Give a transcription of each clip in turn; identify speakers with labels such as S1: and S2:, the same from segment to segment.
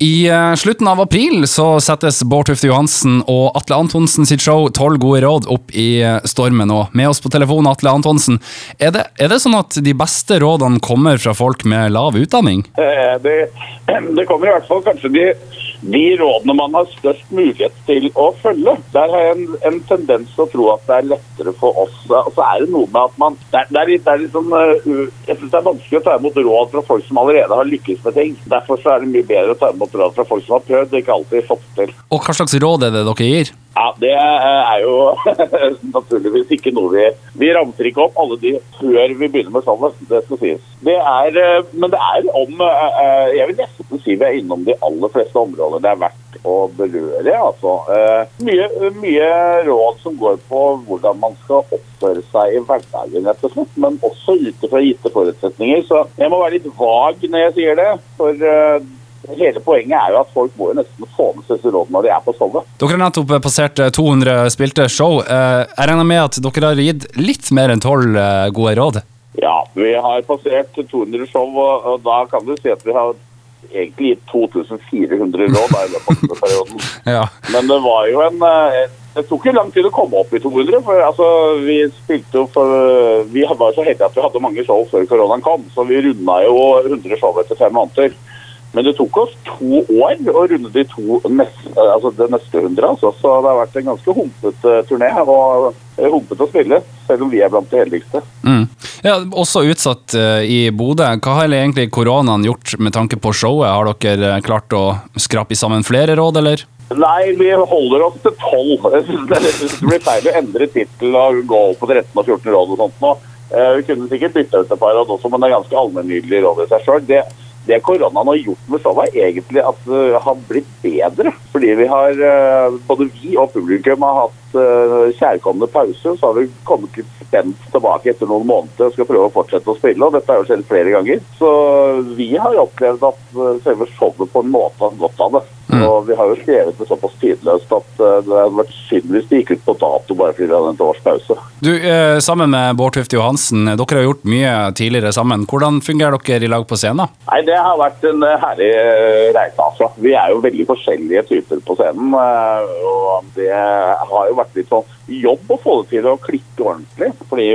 S1: I eh, slutten av april så settes Bård Tufte Johansen og Atle Antonsen sitt show 'Tolv gode råd' opp i eh, stormen. Og med oss på telefonen, Atle Antonsen. Er det, er det sånn at de beste rådene kommer fra folk med lav utdanning?
S2: Eh, Det, det kommer i hvert fall kanskje de, de rådene man har størst mulighet til å følge. Der har jeg en, en tendens til å tro at det er lettere for oss. Og så er det noe med at man Det er, det er litt, det er eh, Jeg syns det er vanskelig å ta imot råd fra folk som allerede har lykkes med ting. Derfor så er det mye bedre å ta imot råd fra folk som har prøvd og ikke alltid fått til.
S1: Og hva slags råd er det dere gir?
S2: Ja, Det er jo naturligvis ikke noe vi Vi ramser ikke opp alle de før vi begynner med salget, det skal sies. Det er, eh, men det er om eh, eh, Jeg vil nesten si vi er innom de aller fleste områder det er verdt å berøre. altså. Eh, Mye, mye råd som går på hvordan man skal oppføre seg i hverdagen, rett og slett. Men også ut fra gitte forutsetninger. Så jeg må være litt vag når jeg sier det. For eh, hele poenget er jo at folk må jo nesten få med seg rådene når de er på showet.
S1: Dere har nettopp passert eh, 200 spilte show. Eh, Jeg regner med at dere har gitt litt mer enn tolv eh, gode råd?
S2: Ja, vi har passert 200 show, og, da kan du si at vi har egentlig gitt 2400 råd i løpet av perioden.
S1: Ja.
S2: Men det var jo en eh, Det tok jo lang tid å komme opp i 200. For altså, vi spilte jo for Vi var så heldige at vi hadde mange show før koronaen kom, så vi runda jo 100 show etter fem måneder. Men det tok oss to år å runde de to neste, altså det neste hundre. Altså. Så det har vært en ganske humpete turné. Og eh, humpete å spille, selv om vi er blant de heldigste.
S1: Mm. ja også utsatt eh, i Bodø. Hva har egentlig koronaen gjort med tanke på showet? Har dere eh, klart å skrape sammen flere råd, eller?
S2: Nei, vi holder oss til tolv. Det det blir feil å endre tittel og gå opp på 13 og 14 råd og sånt nå. Eh, Vi kunne sikkert bytta ut et par råd også, men det er ganske allmennydelige råd i seg sjøl. Det, koronaen har gjort med er egentlig at det har blitt bedre. Fordi vi har, eh, både vi og publikum har hatt eh, kjærkomne pause. Så har vi kommet litt spent tilbake etter noen måneder og skal prøve å fortsette å spille. Og dette har jo skjedd flere ganger. Så vi har opplevd at eh, selve showet på en måte har gått av det. Og vi har jo skrevet det såpass tidløst at eh, det hadde vært synd hvis det gikk ut på dato bare fordi vi hadde en års pause.
S1: Du, eh, Sammen med Bård Tufte Johansen, dere har gjort mye tidligere sammen. Hvordan fungerer dere i lag på scenen?
S2: Nei, Det har vært en eh, herlig eh, reise. altså. Vi er jo veldig forskjellige typer på scenen. eh, Og det har jo vært litt sånn jobb å få det til å klikke ordentlig. Fordi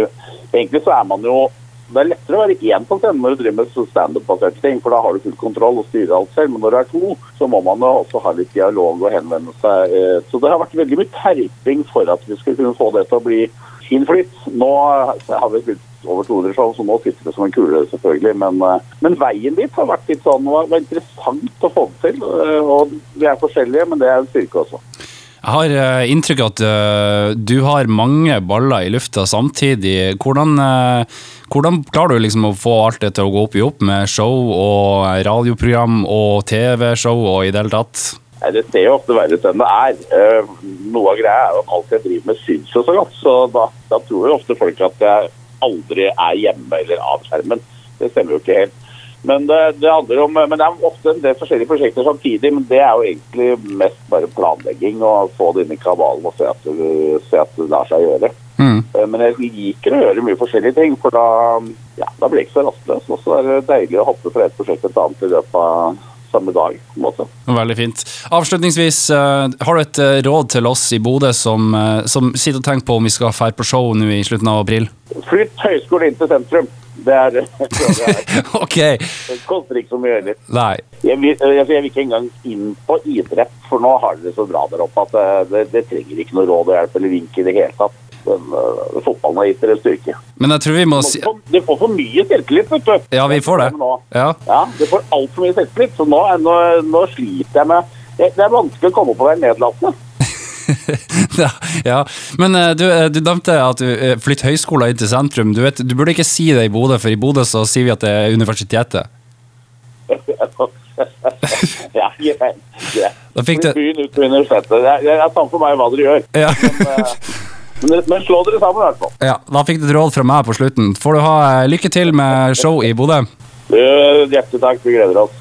S2: egentlig så er man jo Det er lettere å være én på scenen når du driver med standup-baserte ting, for da har du full kontroll og styrer alt selv. Men når du er to, så må man jo også ha litt dialog og henvende seg. eh, Så det har vært veldig mye terping for at vi skulle kunne få det til å bli fin flyt. Nå har vi spilt over 200 show, så nå sitter det som en kule, selvfølgelig. Men, eh, men veien dit har vært litt sånn, var, var interessant å få det til. eh, Og vi er forskjellige, men det er en styrke også.
S1: Jeg har eh, inntrykk av at eh, du har mange baller i lufta samtidig. Hvordan, eh, hvordan klarer du liksom å få alt det til å gå opp i opp med show og radioprogram og TV-show og i det hele tatt?
S2: Det ser jo ofte verre ut enn det er. Noe av greia er at alt jeg driver med, syns jo så godt. Så da, da tror jo ofte folk at jeg aldri er hjemme eller av skjermen. Det stemmer jo ikke helt. Men det, det handler om, men det er ofte en del forskjellige prosjekter samtidig. Men det er jo egentlig mest bare planlegging og få det inn i kabalen og se at, se at det lar seg gjøre.
S1: Mm.
S2: Eh, Men jeg liker å gjøre mye forskjellige ting, for da, ja, da blir jeg ikke så rastløs. Og så er det deilig å hoppe fra et prosjekt til et annet i løpet av samme dag. på en måte.
S1: Veldig fint. Avslutningsvis, eh, har du et eh, råd til oss i Bodø som, som sitter og tenker på om vi skal dra på show nå i slutten av april?
S2: Flytt høyskolen inn til sentrum. Det er det er-
S1: Ok,
S2: Det koster ikke så mye heller.
S1: nei.
S2: Jeg vil, jeg vil ikke engang inn på idrett, for nå har dere det så bra der oppe at det, det, det trenger ikke noe råd og hjelp eller vink i det hele tatt. Den, uh, fotballen har gitt dere styrke.
S1: Men jeg tror vi må si
S2: De får for mye selvtillit, vet du.
S1: Ja, vi får det. Ja.
S2: Ja, de får altfor mye selvtillit, så nå, nå, nå sliter jeg med det det er vanskelig å komme på å være nedlatende.
S1: ja. Men eh, du, eh, du nevnte at du uh, flytter høyskolen inn til sentrum. Du, vet, du burde ikke si det i Bodø, for i Bodø så sier vi at det er universitetet.
S2: ja, greit.
S1: Da fikk du
S2: Byen ut på universitetet. Det er, det er samme for meg hva dere gjør.
S1: ja.
S2: Men, men slå dere sammen i hvert fall.
S1: ja, da fikk du et råd fra meg på slutten. Får du ha eh, lykke til med show i Bodø.
S2: Hjertelig takk, vi gleder oss.